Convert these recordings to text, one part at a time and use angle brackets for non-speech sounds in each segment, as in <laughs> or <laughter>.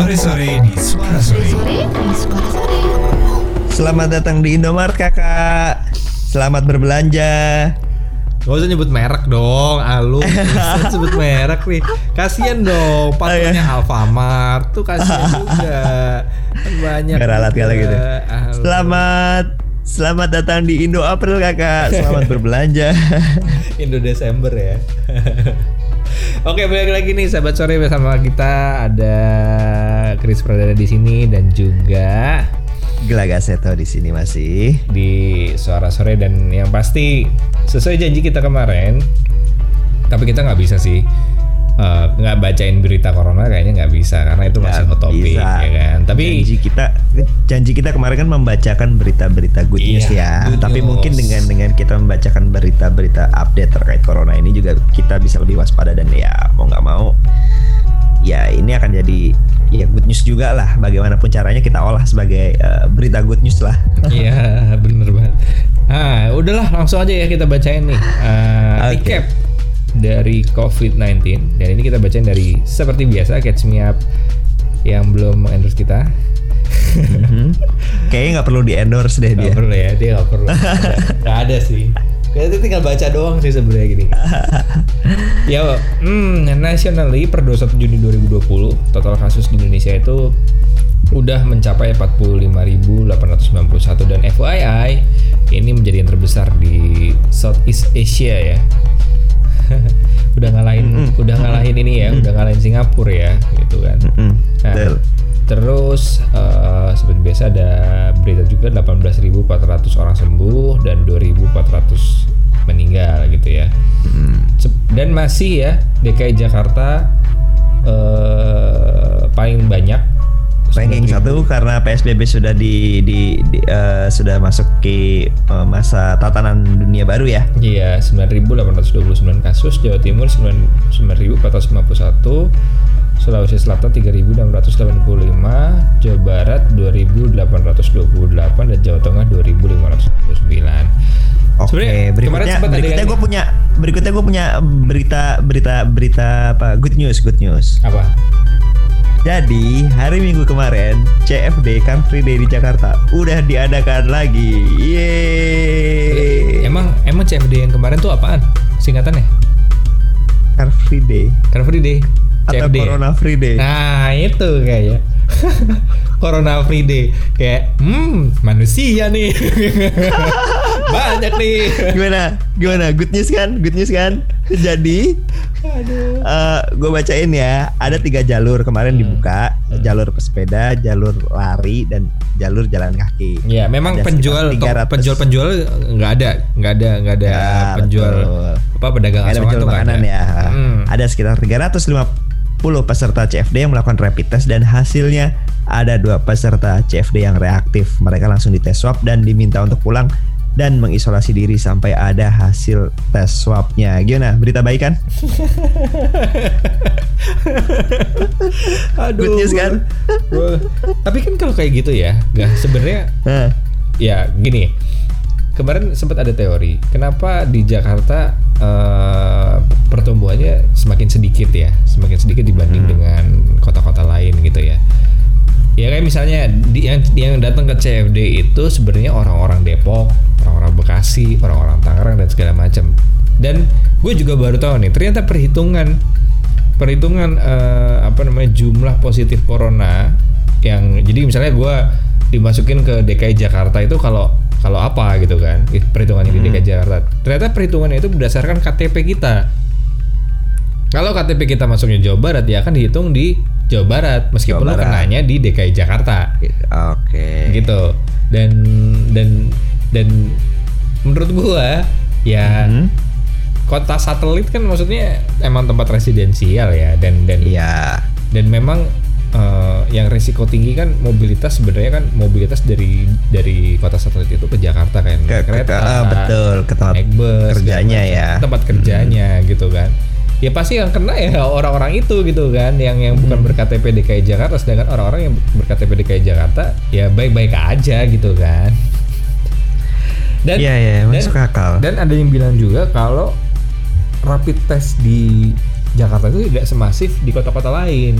Sore-sore di Suara Sore. Sore di Suara Sore. Selamat datang di Indomaret kakak. Selamat berbelanja. Gak usah nyebut merek dong, alu. <laughs> Gak usah sebut merek nih. Kasian dong, partnernya Alfamart tuh kasian juga. Kan banyak. Gak ralat juga. kali gitu. Alu. Selamat Selamat datang di Indo April kakak. Selamat berbelanja. <laughs> Indo Desember ya. <laughs> Oke, balik lagi nih sahabat sore bersama kita ada Chris Pradana di sini dan juga Gelagaseto di sini masih. di suara sore dan yang pasti sesuai janji kita kemarin tapi kita nggak bisa sih eh, nggak bacain berita corona kayaknya nggak bisa karena itu masih hot bisa. ya kan tapi janji kita janji kita kemarin kan membacakan berita-berita good news Iya, ya. good Tapi news. mungkin dengan dengan kita membacakan berita-berita update terkait corona ini juga kita bisa lebih waspada dan ya mau nggak mau ya ini akan jadi ya good news juga lah bagaimanapun caranya kita olah sebagai eh, berita good news lah. <laughs> iya bener banget ah udahlah langsung aja ya kita bacain nih eh, Oke. recap dari COVID-19 dan ini kita bacain dari seperti biasa Catch Me Up yang belum endorse kita Mhm. Kayaknya nggak perlu di endorse deh Gak dia. perlu ya, dia gak perlu. <laughs> Nggak ada sih. Kayaknya tinggal baca doang sih sebenarnya gini. <laughs> ya, hmm, nationally per 21 Juni 2020 total kasus di Indonesia itu udah mencapai 45.891 dan FYI ini menjadi yang terbesar di Southeast Asia ya. <laughs> udah ngalahin udah ngalahin ini ya, udah ngalahin Singapura ya gitu kan. Mm, Nah, betul. terus eh, seperti biasa ada berita juga 18.400 orang sembuh dan 2.400 meninggal gitu ya. Mm. Dan masih ya DKI Jakarta eh, paling banyak Ranking 9.000. satu karena PSBB sudah di, di, di, eh, sudah masuk ke eh, masa tatanan dunia baru ya. Iya, 9.829 kasus, Jawa Timur 9 9.451, Sulawesi Selatan 3.685, Jawa Barat 2.828 dan Jawa Tengah 2.569. Oke, kemarin berikutnya berikutnya gue punya berikutnya gue punya berita berita berita apa good news good news. Apa? Jadi hari Minggu kemarin CFD Car Free Day di Jakarta udah diadakan lagi. Yeay. Emang emang CFD yang kemarin tuh apaan? Singkatannya? Car Free Day Car Free Day. atau CFD. Corona Free Day. Nah, itu kayaknya. Corona Free Day. Kayak, hmm, manusia nih. <laughs> Banyak nih. Gimana? Gimana? Good news kan? Good news kan? Jadi Aduh. gue bacain ya ada tiga jalur kemarin Hmm. dibuka jalur pesepeda jalur lari dan jalur jalan kaki Ya, memang Ada penjual sekitar 300. penjual penjual nggak ada, nggak ada, nggak ada Ya, penjual betul. apa pedagang ada asongan penjual makanan ada. ya Hmm. ada sekitar 350 peserta CFD yang melakukan rapid test dan hasilnya ada dua peserta CFD yang reaktif. Mereka langsung dites swab dan diminta untuk pulang dan mengisolasi diri sampai ada hasil tes swabnya. Gimana? Berita baik kan? <laughs> Aduh. Good news kan? gua- Tapi kan kalau kayak gitu ya, nggak sebenarnya ya gini. Kemarin sempat ada teori kenapa di Jakarta eh, pertumbuhannya semakin sedikit ya semakin sedikit dibanding dengan kota-kota lain gitu ya. Ya kayak misalnya di, yang yang datang ke CFD itu sebenarnya orang-orang Depok orang-orang Bekasi orang-orang Tangerang dan segala macam. Dan gue juga baru tahu nih ternyata perhitungan perhitungan eh, apa namanya jumlah positif corona yang jadi misalnya gue dimasukin ke DKI Jakarta itu kalau kalau apa gitu kan perhitungannya di DKI Jakarta. Ternyata perhitungannya itu berdasarkan KTP kita kalau KTP kita masuknya Jawa Barat ya akan dihitung di Jawa Barat meskipun Jawa Barat. kenanya di DKI Jakarta. Oke. Gitu. Dan dan dan menurut gua ya Hmm. kota satelit kan maksudnya emang tempat residensial ya dan dan iya. dan memang eh, yang risiko tinggi kan mobilitas sebenarnya kan mobilitas dari dari kota satelit itu ke Jakarta kan. Ke, kereta ke- ah, betul ke tempat naik bus kerjanya ya. Tempat kerjanya gitu kan ya pasti yang kena ya orang-orang itu gitu kan yang yang bukan Hmm. berKTP DKI Jakarta. Sedangkan orang-orang yang berKTP DKI Jakarta ya baik-baik aja gitu kan. Dan Iya, iya, dan- masuk akal. dan ada yang bilang juga kalau rapid test di Jakarta itu tidak semasif di kota-kota lain.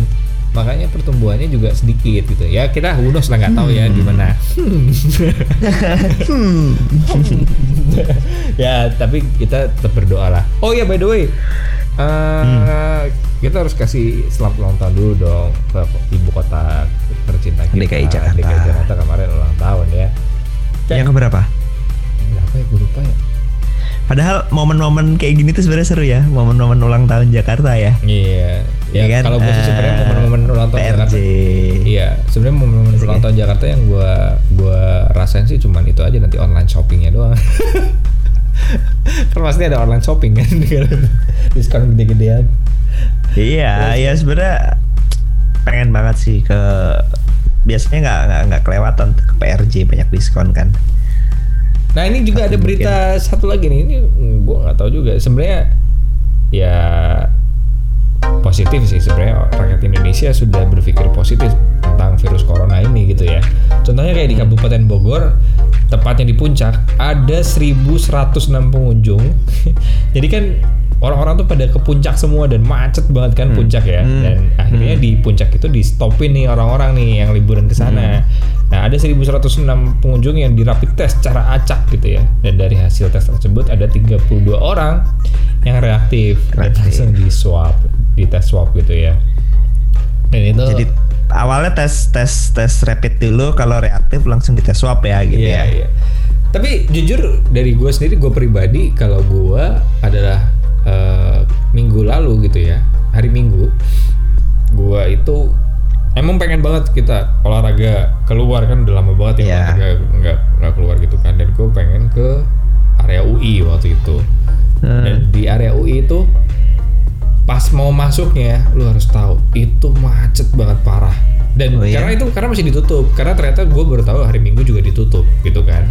Makanya pertumbuhannya juga sedikit gitu ya. Kita unos lah nggak tahu ya gimana. <laughs> Hmm. <laughs> ya tapi kita tetap berdoa lah. Oh ya by the way eh, kita harus kasih selamat ulang tahun dulu dong ke ibu kota tercinta kita DKI Jakarta. DKI Jakarta kemarin ulang tahun ya Yang keberapa? berapa ya gue lupa ya Padahal momen-momen kayak gini tuh sebenarnya seru ya, momen-momen ulang tahun Jakarta ya. iya ya Iya kan? kalau gue sih sebenarnya Eh, momen-momen ulang tahun PRJ. Jakarta iya sebenarnya momen-momen ulang tahun Jakarta yang gue gua rasain sih cuman itu aja nanti online shoppingnya doang <laughs> <laughs> kan pasti ada online shopping kan <laughs> diskon gede-gedean Iya, ya sebenarnya pengen banget sih ke biasanya nggak nggak nggak kelewatan ke PRJ banyak diskon kan. Nah ini juga ada Tapi berita satu lagi nih, ini gue nggak tahu juga. Sebenarnya ya positif sih sebenarnya rakyat Indonesia sudah berpikir positif tentang virus corona ini gitu ya. Contohnya kayak di Kabupaten Bogor, tepatnya di Puncak, ada 1106 pengunjung. <laughs> Jadi kan orang-orang tuh pada ke puncak semua dan macet banget kan puncak ya. Hmm. Dan akhirnya di puncak itu di stopin nih orang-orang nih yang liburan ke sana. Nah, ada 1106 pengunjung yang di rapid test secara acak gitu ya. Dan dari hasil tes tersebut ada 32 orang yang reaktif, dan Reaktif. langsung di swab, di tes swab gitu ya. Dan itu Jadi awalnya tes tes tes rapid dulu kalau reaktif langsung dites swab ya gitu Iya, ya. iya. Tapi jujur dari gue sendiri gue pribadi kalau gue adalah eh, minggu lalu gitu ya hari Minggu gue itu emang pengen banget kita olahraga keluar kan udah lama banget ya Iya. olahraga nggak nggak keluar gitu kan dan gue pengen ke area UI waktu itu Hmm. dan di area UI itu pas mau masuknya lu harus tahu itu macet banget parah. Dan Oh, iya? karena itu karena masih ditutup. Karena ternyata gue baru tahu hari Minggu juga ditutup gitu kan.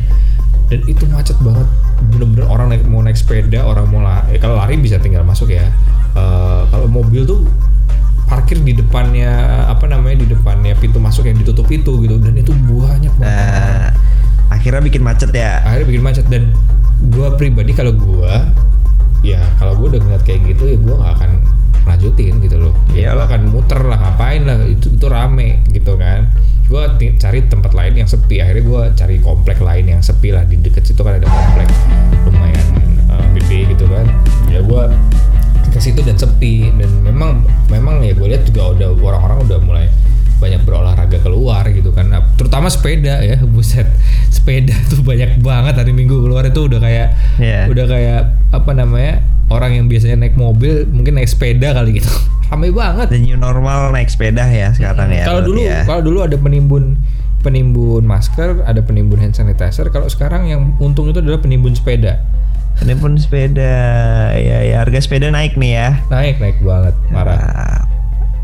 Dan itu macet banget. Bener-bener orang naik mau naik sepeda orang mau lari kalau lari bisa tinggal masuk ya. Eh, kalau mobil tuh parkir di depannya apa namanya di depannya pintu masuk yang ditutup itu gitu. Dan itu banyak banget Nah, akhirnya bikin macet ya. akhirnya bikin macet. Dan gue pribadi kalau gue ya kalau gue udah ngeliat kayak gitu ya gue nggak akan lanjutin gitu loh. Ya lo Iyalah. akan muter lah ngapain lah itu itu rame gitu kan. Gue cari tempat lain yang sepi. Akhirnya gue cari komplek lain yang sepi lah. Di deket situ kan ada komplek lumayan eh, gede gitu kan. Ya gue ke situ dan sepi. Dan memang memang ya gue lihat juga udah orang-orang udah mulai banyak berolahraga keluar gitu kan Nah, terutama sepeda ya <laughs> buset sepeda tuh banyak banget hari minggu keluar itu udah kayak Iya. udah kayak apa namanya orang yang biasanya naik mobil mungkin naik sepeda kali gitu <laughs> ramai banget The new normal naik sepeda ya sekarang ya. kalau dulu ya. kalau dulu ada penimbun penimbun masker ada penimbun hand sanitizer kalau sekarang yang untung itu adalah penimbun sepeda Ini pun sepeda ya, ya harga sepeda naik nih ya. naik naik banget marah Nah,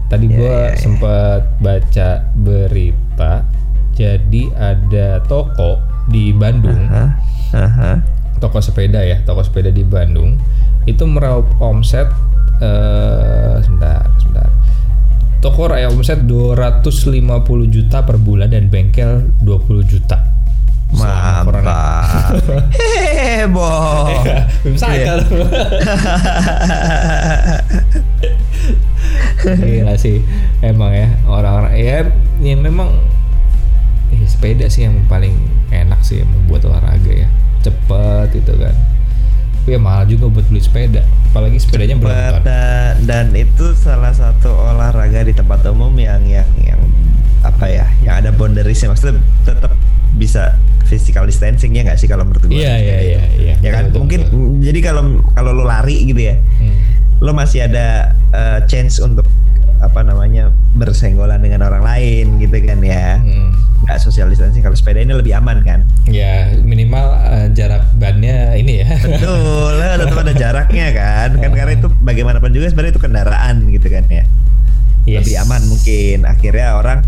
Tadi Iya, gua iya, iya. sempat baca berita, jadi ada toko di Bandung, hah? Aha. toko sepeda ya, toko sepeda di Bandung, itu meraup omset, eh, sebentar, sebentar. Toko raya omset 250 juta per bulan dan bengkel 20 juta. Mantap. Heboh. Belum cycle. Gila sih. Emang ya orang-orang ya, ya memang ya, sepeda sih yang paling enak sih yang membuat olahraga ya. Cepet gitu kan. Tapi ya mahal juga buat beli sepeda. Apalagi sepedanya berapa ton Dan, dan itu salah satu olahraga di tempat umum yang yang yang apa ya, yang ada boundariesnya. Maksudnya tetap bisa physical distancing ya nggak sih kalau menurut gue? iya iya iya iya Ya kan, Betul, mungkin betul. jadi kalau kalau lo lari gitu ya, Hmm. lo masih ada eh, chance untuk apa namanya bersenggolan dengan orang lain gitu kan ya, Hmm. nggak social distancing. Kalau sepeda ini lebih aman kan? ya minimal eh, jarak bannya ini ya <laughs> Betul, lah, tetap ada jaraknya kan, kan karena itu bagaimanapun juga sebenarnya itu kendaraan gitu kan ya. Yes. lebih aman mungkin akhirnya orang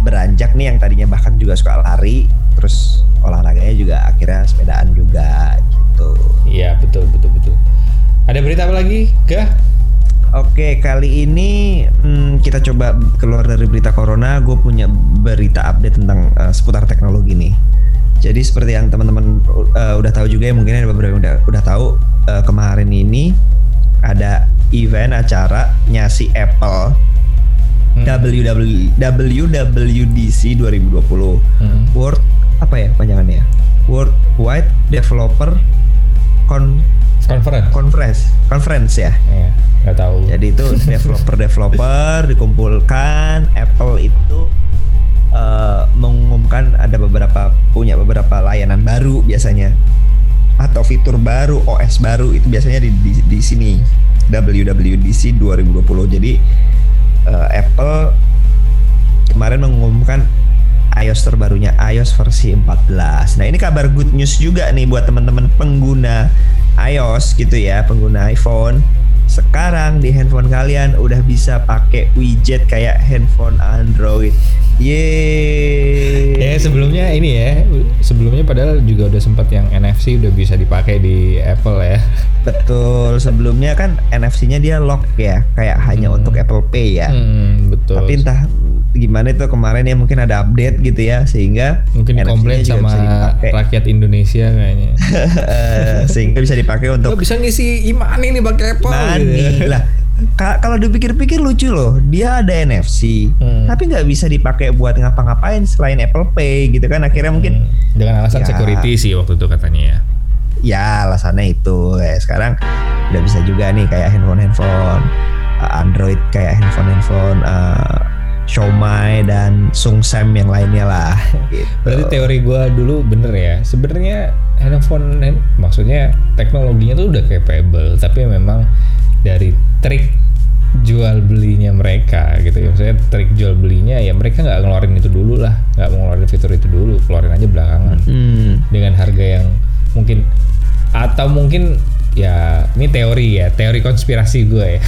beranjak nih yang tadinya bahkan juga suka lari terus olahraganya juga akhirnya sepedaan juga gitu. Iya betul betul betul. Ada berita apa lagi Gah? oke kali ini hmm, kita coba keluar dari berita corona. Gue punya berita update tentang eh, seputar teknologi nih. Jadi seperti yang teman-teman eh, udah tahu juga ya mungkin ada beberapa yang udah udah tahu eh, kemarin ini ada event acara nyasi Apple. WW WWDC 2020 Hmm. World apa ya panjangannya World Wide Developer Con Conference. Conference. Conference ya? Ya, nggak tahu. jadi itu <laughs> developer-developer dikumpulkan Apple itu eh, mengumumkan ada beberapa punya beberapa layanan baru biasanya. Atau fitur baru OS baru itu biasanya di di, di sini. WWDC 2020 jadi eh, Apple kemarin mengumumkan iOS terbarunya iOS versi 14 nah ini kabar good news juga nih buat teman-teman pengguna iOS gitu ya pengguna iPhone sekarang di handphone kalian udah bisa pakai widget kayak handphone Android. Yeay. Ya sebelumnya ini ya, sebelumnya padahal juga udah sempat yang NFC udah bisa dipakai di Apple ya. Betul, sebelumnya kan NFC-nya dia lock ya, kayak hanya untuk Apple Pay ya. Hmm, betul. Tapi entah gimana itu kemarin ya mungkin ada update gitu ya sehingga mungkin komplain sama rakyat Indonesia kayaknya. <laughs> sehingga bisa dipakai Lo untuk bisa ngisi iman ini pakai Apple. Nani gitu. lah. Ka- Kalau dipikir-pikir lucu loh, dia ada NFC, Hmm. tapi nggak bisa dipakai buat ngapa-ngapain selain Apple Pay gitu kan? Akhirnya mungkin Hmm, Dengan alasan Ya. security sih waktu itu katanya ya. ya alasannya itu. Eh, sekarang udah bisa juga nih kayak handphone-handphone uh, Android kayak handphone-handphone uh, Xiaomi dan Sungsem yang lainnya lah. Gitu. Berarti teori gua dulu bener ya. Sebenarnya handphone, hand- maksudnya teknologinya tuh udah capable, tapi memang dari trik jual belinya mereka gitu ya. Maksudnya trik jual belinya ya mereka nggak ngeluarin itu dulu lah, nggak ngeluarin fitur itu dulu, keluarin aja belakangan Hmm. dengan harga yang mungkin atau mungkin ya ini teori ya, teori konspirasi gue ya.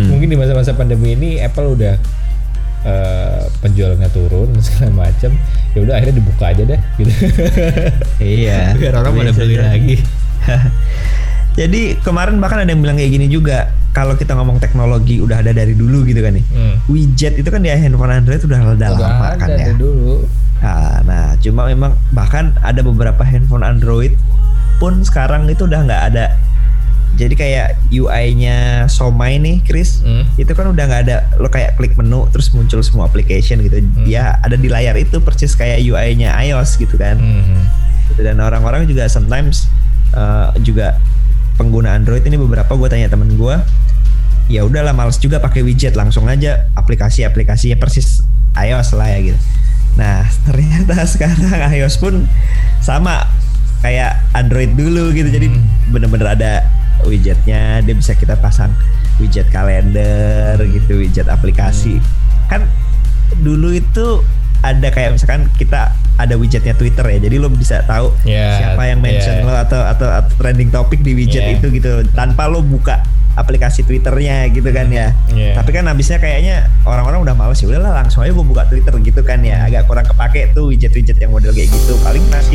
<laughs> mungkin di masa-masa pandemi ini Apple udah eh, penjualannya turun <laughs> segala macam ya udah akhirnya dibuka aja deh gitu <laughs> Iya. <laughs> biar orang pada beli jadi. lagi Jadi kemarin bahkan ada yang bilang kayak gini juga. Kalau kita ngomong teknologi udah ada dari dulu gitu kan nih. Hmm. Widget itu kan di handphone Android udah udah Udah lama ada kan ya. dari dulu Nah, nah, cuma memang bahkan ada beberapa handphone Android pun sekarang itu udah nggak ada. Jadi kayak UI-nya Somai nih, Chris. Hmm. Itu kan udah nggak ada lo kayak klik menu terus muncul semua application gitu. Ya ada di layar itu persis kayak UI-nya iOS gitu kan. Hmm. Gitu. Dan orang-orang juga sometimes uh, juga pengguna Android ini beberapa gue tanya temen gue ya udahlah males juga pakai widget langsung aja aplikasi-aplikasinya persis iOS lah ya gitu. Nah <laughs> ternyata sekarang iOS pun sama kayak Android dulu gitu jadi bener-bener ada widgetnya dia bisa kita pasang widget kalender gitu widget aplikasi kan dulu itu ada kayak misalkan kita ada widgetnya Twitter ya jadi lo bisa tahu Ya, siapa yang mention ya. lo atau, atau atau trending topik di widget Ya. itu gitu tanpa lo buka aplikasi Twitternya gitu kan ya Ya. tapi kan habisnya kayaknya orang-orang udah males ya udahlah langsung aja gue buka Twitter gitu kan ya agak kurang kepake tuh widget-widget yang model kayak gitu paling masih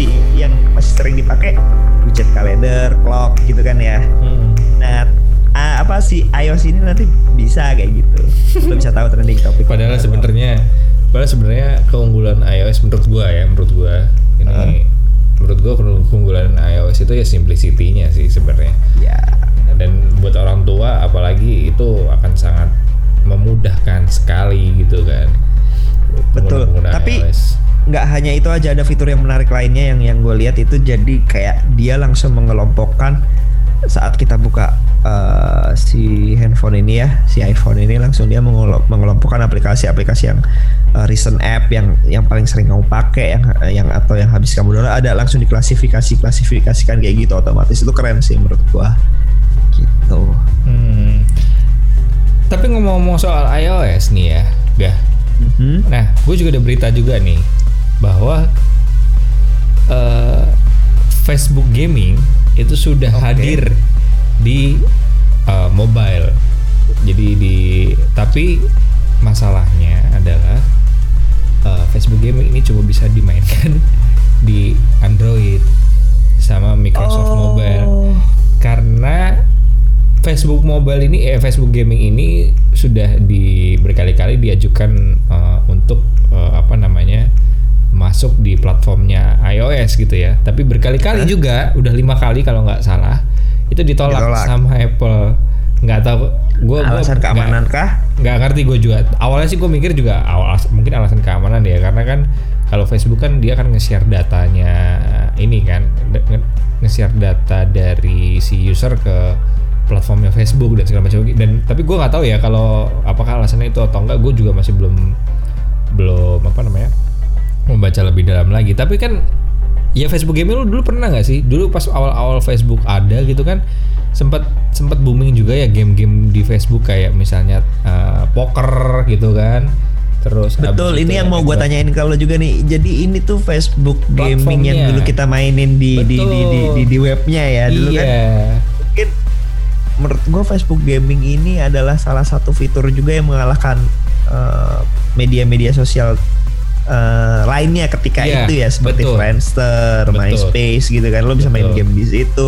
sering dipakai widget kalender clock gitu kan ya Hmm. nah ah, apa sih iOS ini nanti bisa kayak gitu lo bisa tahu trending topik Padahal sebenarnya padahal sebenarnya keunggulan iOS menurut gua ya, menurut gua ini menurut gua keunggulan iOS itu ya simplicity-nya sih sebenarnya. ya Dan buat orang tua apalagi itu akan sangat memudahkan sekali gitu kan. Betul. Tapi- iOS. Nggak hanya itu aja ada fitur yang menarik lainnya yang yang gue lihat itu jadi kayak dia langsung mengelompokkan saat kita buka eh, si handphone ini ya si iPhone ini langsung dia mengelo- mengelompokkan aplikasi-aplikasi yang eh, recent app yang yang paling sering kamu pakai yang yang atau yang habis kamu download ada langsung diklasifikasi klasifikasikan kayak gitu otomatis itu keren sih menurut gua gitu Hmm. Tapi ngomong-ngomong soal iOS nih ya, Gah. Mhm. Nah, gue juga ada berita juga nih bahwa eh, Facebook Gaming itu sudah Oke. hadir di eh, mobile. Jadi di tapi masalahnya adalah eh, Facebook Gaming ini cuma bisa dimainkan <laughs> di Android sama Microsoft Oh. Mobile karena Facebook Mobile ini eh Facebook Gaming ini sudah di berkali-kali diajukan eh, untuk eh, apa namanya masuk di platformnya iOS gitu ya. Tapi berkali-kali juga udah lima kali kalau nggak salah itu ditolak, Ditolak. sama Apple nggak tahu gue Alasan keamanan kah? nggak ngerti gue juga awalnya sih gue mikir juga awal mungkin alasan keamanan ya karena kan kalau Facebook kan dia kan nge-share datanya ini kan nge-share data dari si user ke platformnya Facebook dan segala macam dan tapi gue nggak tahu ya kalau apakah alasannya itu atau enggak gue juga masih belum belum apa namanya membaca lebih dalam lagi. Tapi kan ya Facebook gaming lu dulu pernah nggak sih? Dulu pas awal-awal Facebook ada gitu kan sempat sempat booming juga ya game-game di Facebook kayak misalnya eh, poker gitu kan. Terus Betul, ini yang mau gue tanyain ke lo juga nih. Jadi ini tuh Facebook gaming yang dulu kita mainin di di, di di di di webnya ya dulu kan. iya. Mungkin menurut gue Facebook gaming ini adalah salah satu fitur juga yang mengalahkan eh, media-media sosial eh, lainnya ketika Iya, itu ya seperti betul. Friendster, Betul. MySpace gitu kan. Lo bisa main Betul. game di situ,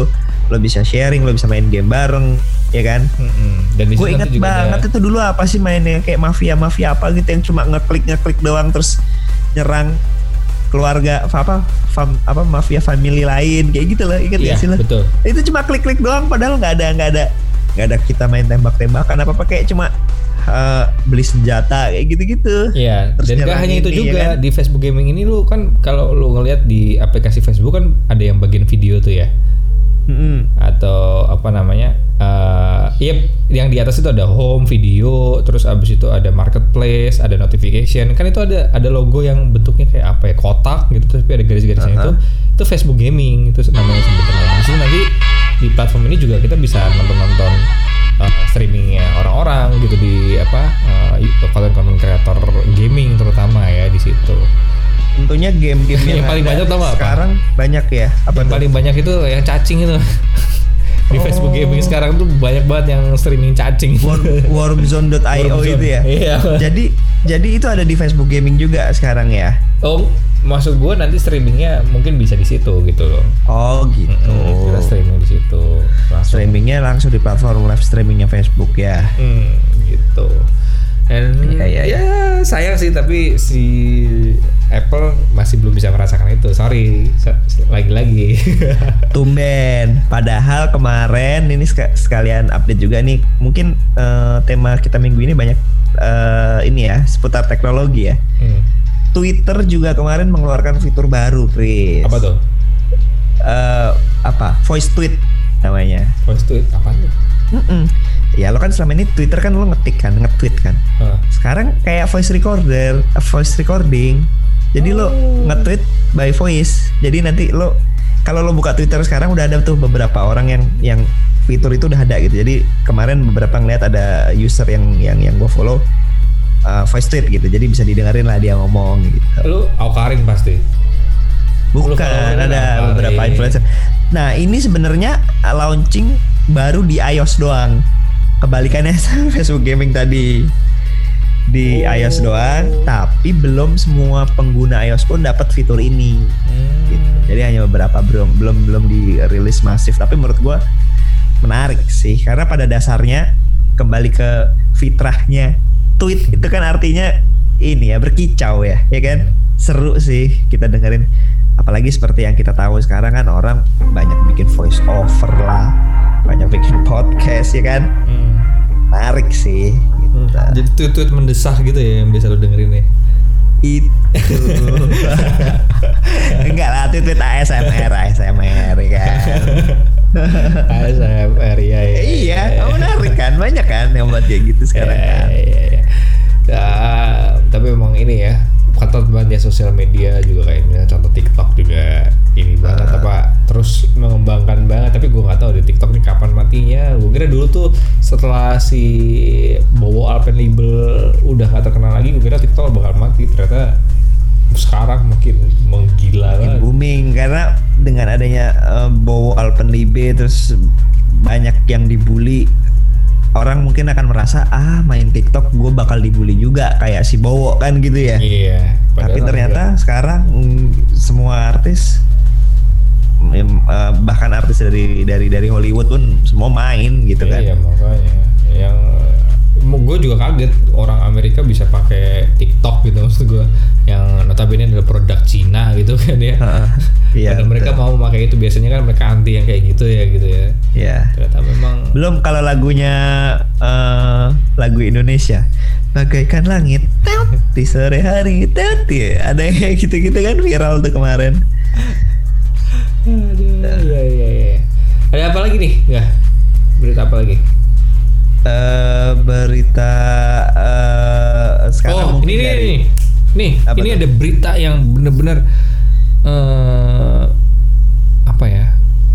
lo bisa sharing, lo bisa main game bareng, ya kan? Mm-mm. dan Gue juga banget ada- itu dulu apa sih mainnya kayak mafia mafia apa gitu yang cuma ngeklik ngeklik doang terus nyerang keluarga apa apa fam, apa mafia family lain kayak gitu loh inget iya gak sih lo? betul Itu cuma klik klik doang padahal nggak ada nggak ada nggak ada kita main tembak tembakan apa apa kayak cuma eh, beli senjata kayak gitu gitu. Iya, Terus dan gak hanya itu ini, ya juga kan? di Facebook gaming ini lu kan kalau lu ngelihat di aplikasi Facebook kan ada yang bagian video tuh ya atau apa namanya? eh iya yang di atas itu ada home video, terus abis itu ada marketplace, ada notification. Kan itu ada ada logo yang bentuknya kayak apa ya? Kotak gitu terus tapi ada garis-garisnya itu. Itu Facebook gaming itu namanya. Di situ nanti di platform ini juga kita bisa nonton-nonton uh, streamingnya orang-orang gitu di apa uh, konten-konten kreator gaming terutama ya di situ. Tentunya game-game <laughs> yang, Yang paling banyak tau apa? sekarang banyak ya. Apa Yang tuh? paling banyak itu yang cacing itu. <laughs> di Oh. Facebook gaming sekarang tuh banyak banget yang streaming cacing. Worm- Wormzone.io <laughs> Wormzone. itu ya. Iya. Jadi jadi itu ada di Facebook gaming juga sekarang ya. Oh, maksud gue nanti streamingnya mungkin bisa di situ gitu loh. Oh gitu. Mm, kita streaming di situ. Langsung. Streamingnya langsung di platform live streamingnya Facebook ya. Hmm, gitu. Dan Iya, iya, ya sayang sih tapi si Apple masih belum bisa merasakan itu. Sorry, lagi-lagi. <laughs> Tumben. Padahal kemarin ini sek- sekalian update juga nih. Mungkin eh, tema kita minggu ini banyak eh, ini ya seputar teknologi ya. Hmm, Twitter juga kemarin mengeluarkan fitur baru, Chris. Apa tuh? Eh, apa? Voice tweet namanya. Voice tweet apa tuh? Mm-mm. Ya lo kan selama ini Twitter kan lo ngetik kan, nge-tweet kan. Hah. Sekarang kayak voice recorder, eh, voice recording. Jadi lo nge-tweet by voice. Jadi nanti lo kalau lo buka Twitter sekarang udah ada tuh beberapa orang yang yang fitur itu udah ada gitu. Jadi kemarin beberapa ngeliat ada user yang yang yang gue follow uh, voice tweet gitu. Jadi bisa didengerin lah dia ngomong gitu. Lu Aukarin pasti. Bukan ada berapa beberapa influencer. Nah ini sebenarnya uh, launching baru di iOS doang. Kebalikannya <laughs> sama Facebook Gaming tadi di Oh. iOS doang, tapi belum semua pengguna iOS pun dapat fitur ini. Hmm. Gitu. Jadi hanya beberapa belum belum belum dirilis masif. Tapi menurut gua menarik sih karena pada dasarnya kembali ke fitrahnya tweet itu kan artinya ini ya berkicau ya, ya kan? Seru sih kita dengerin apalagi seperti yang kita tahu sekarang kan orang banyak bikin voice over lah, banyak bikin <laughs> podcast ya kan? Hmm. Menarik sih gitu. Jadi tweet-tweet mendesah gitu ya yang biasa lu dengerin ya. itu <laughs> enggak lah tweet tweet ASMR ASMR ya kan <laughs> ASMR ya, ya. iya menarik kan banyak kan yang buat kayak gitu sekarang Ya, kan ya, ya. Ya, tapi memang ini ya ketat banget ya sosial media juga kayak misalnya contoh TikTok juga ini banget Ah. apa terus mengembangkan banget tapi gue nggak tahu di TikTok nih kapan matinya. Gue kira dulu tuh setelah si Bowo Alpenlibel udah gak terkenal lagi gue kira TikTok bakal mati. Ternyata sekarang makin menggila Makin booming karena dengan adanya eh, Bowo Alpenlibe terus banyak yang dibully orang mungkin akan merasa ah main TikTok gue bakal dibully juga kayak si Bowo kan gitu ya. Iya tapi padahal ternyata sekarang mm, semua artis em, eh, bahkan artis dari dari dari Hollywood pun semua main gitu kan. Iya makanya. Yang gue juga kaget orang Amerika bisa pakai TikTok gitu maksud gue yang notabene adalah produk Cina gitu kan ya. Heeh. <laughs> Iya, Padahal mereka betul. mau pakai itu biasanya kan mereka anti yang kayak gitu ya gitu ya. ya Ternyata memang Belum kalau lagunya eh, lagu Indonesia bagaikan langit di sore hari teot, ya. ada yang kayak gitu-gitu kan viral tuh kemarin. Aduh, iya iya iya. Ada apa lagi nih? Enggak. Berita apa lagi? Eh berita eh, sekarang oh, mungkin ini nih, dari- nih. Nih, Apa ini tuh? ada berita yang bener-bener eh apa ya?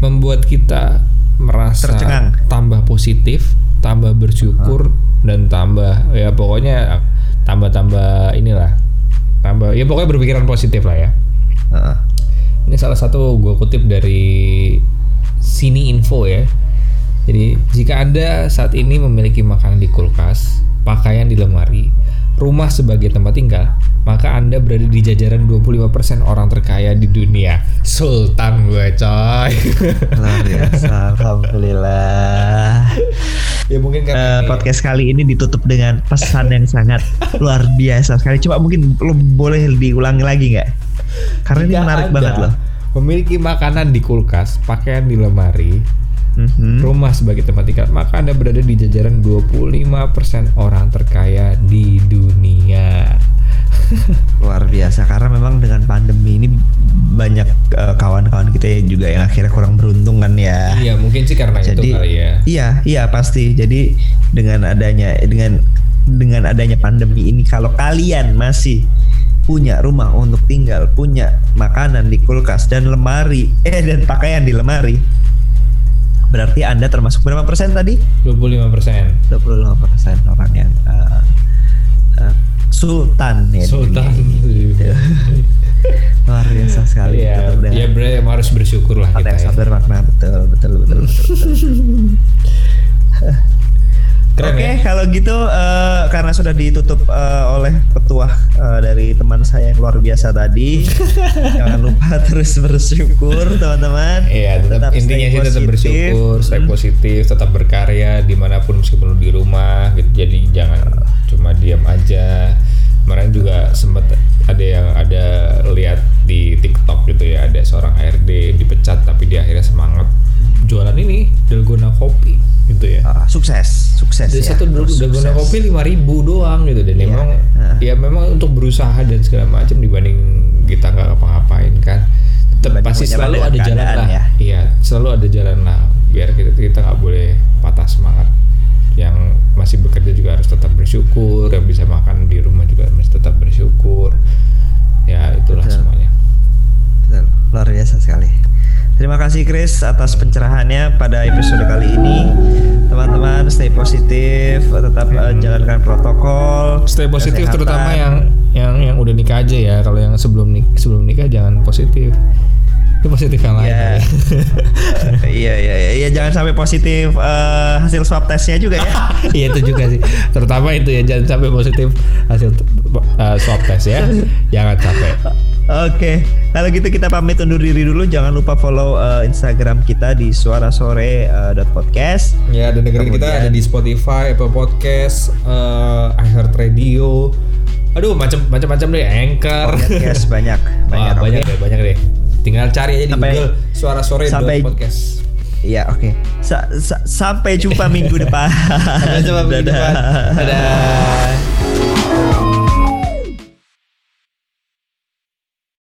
Membuat kita merasa Tercengang. tambah positif, tambah bersyukur dan tambah ya pokoknya tambah-tambah inilah. Tambah ya pokoknya berpikiran positif lah ya. Heeh. Ini salah satu gue kutip dari Sini Info ya. Jadi jika Anda saat ini memiliki makanan di kulkas, pakaian di lemari, rumah sebagai tempat tinggal, maka Anda berada di jajaran 25% orang terkaya di dunia. Sultan gue coy. <laughs> luar biasa alhamdulillah ya mungkin karena ini- podcast kali ini ditutup dengan pesan yang sangat luar biasa sekali coba mungkin lo boleh diulangi lagi nggak karena ini jika menarik Anda banget loh Memiliki makanan di kulkas, pakaian di lemari, Mhm. rumah sebagai tempat tinggal, maka Anda berada di jajaran 25% orang terkaya di dunia. <laughs> luar biasa karena memang dengan pandemi ini banyak eh, kawan-kawan kita ya juga yang akhirnya kurang beruntung kan ya Iya, mungkin sih karena Jadi itu kali ya. iya iya pasti. Jadi dengan adanya dengan dengan adanya pandemi ini kalau kalian masih punya rumah untuk tinggal, punya makanan di kulkas dan lemari, eh dan pakaian di lemari, berarti Anda termasuk berapa persen tadi? 25%. 25 persen orang yang eh, eh, sultan ya. Sultan. ini. <laughs> Luar biasa sekali. Iya, dengan ya bre, harus bersyukur lah kita yang ya. sangat bermakna betul betul betul betul. betul. <laughs> Oke, ya? kalau gitu eh, karena sudah ditutup eh, oleh petuah eh, dari teman saya yang luar biasa tadi, <laughs> jangan lupa terus bersyukur teman-teman. Iya, tetap, stay intinya sih tetap bersyukur, stay Hmm. positif, tetap berkarya di mana pun meskipun di rumah, gitu. Jadi jangan cuma diam aja. Kemarin juga sempat ada yang ada lihat di TikTok gitu ya, ada seorang ARD dipecat tapi dia akhirnya semangat jualan ini dalgona sukses, sukses Jadi ya. satu dalgona sukses. kopi 5000 doang gitu dan Iya. emang Heeh. ya memang untuk berusaha dan segala macam dibanding kita nggak ngapa-ngapain kan tetap pasti selalu ada jalan lah ya. iya selalu ada jalan lah biar kita kita nggak boleh patah semangat yang masih bekerja juga harus tetap bersyukur yang bisa makan di rumah juga harus tetap bersyukur ya itulah Betul. semuanya Betul, luar biasa sekali. Terima kasih Chris atas pencerahannya pada episode kali ini. Teman-teman stay positif, tetap eh, jalankan protokol. stay positif kesehatan. terutama yang yang yang udah nikah aja ya kalau yang sebelum nik sebelum nikah jangan positif itu positif yang lain Iya. ya. <laughs> iya iya iya iya, jangan sampai positif eh, hasil swab testnya juga ya. <laughs> Iya itu juga sih. Terutama itu ya jangan sampai positif hasil uh, swab test ya. Jangan sampai. Oke, kalau gitu kita pamit undur diri dulu. Jangan lupa follow eh, Instagram kita di suarasore.podcast. Ya dan dengerin kita Kemudian- ada di Spotify, Apple Podcast, uh, iHeartRadio. Aduh macam macam-macam deh, Anchor. Podcast <laughs> banyak, banyak. Wah, banyak deh, banyak deh. Tinggal cari aja di Sampai- Google suara sore sampai- podcast. Iya, oke. Sa- sa- sampai jumpa <laughs> minggu depan. Sampai jumpa minggu <laughs> depan. Dadah. Dadah.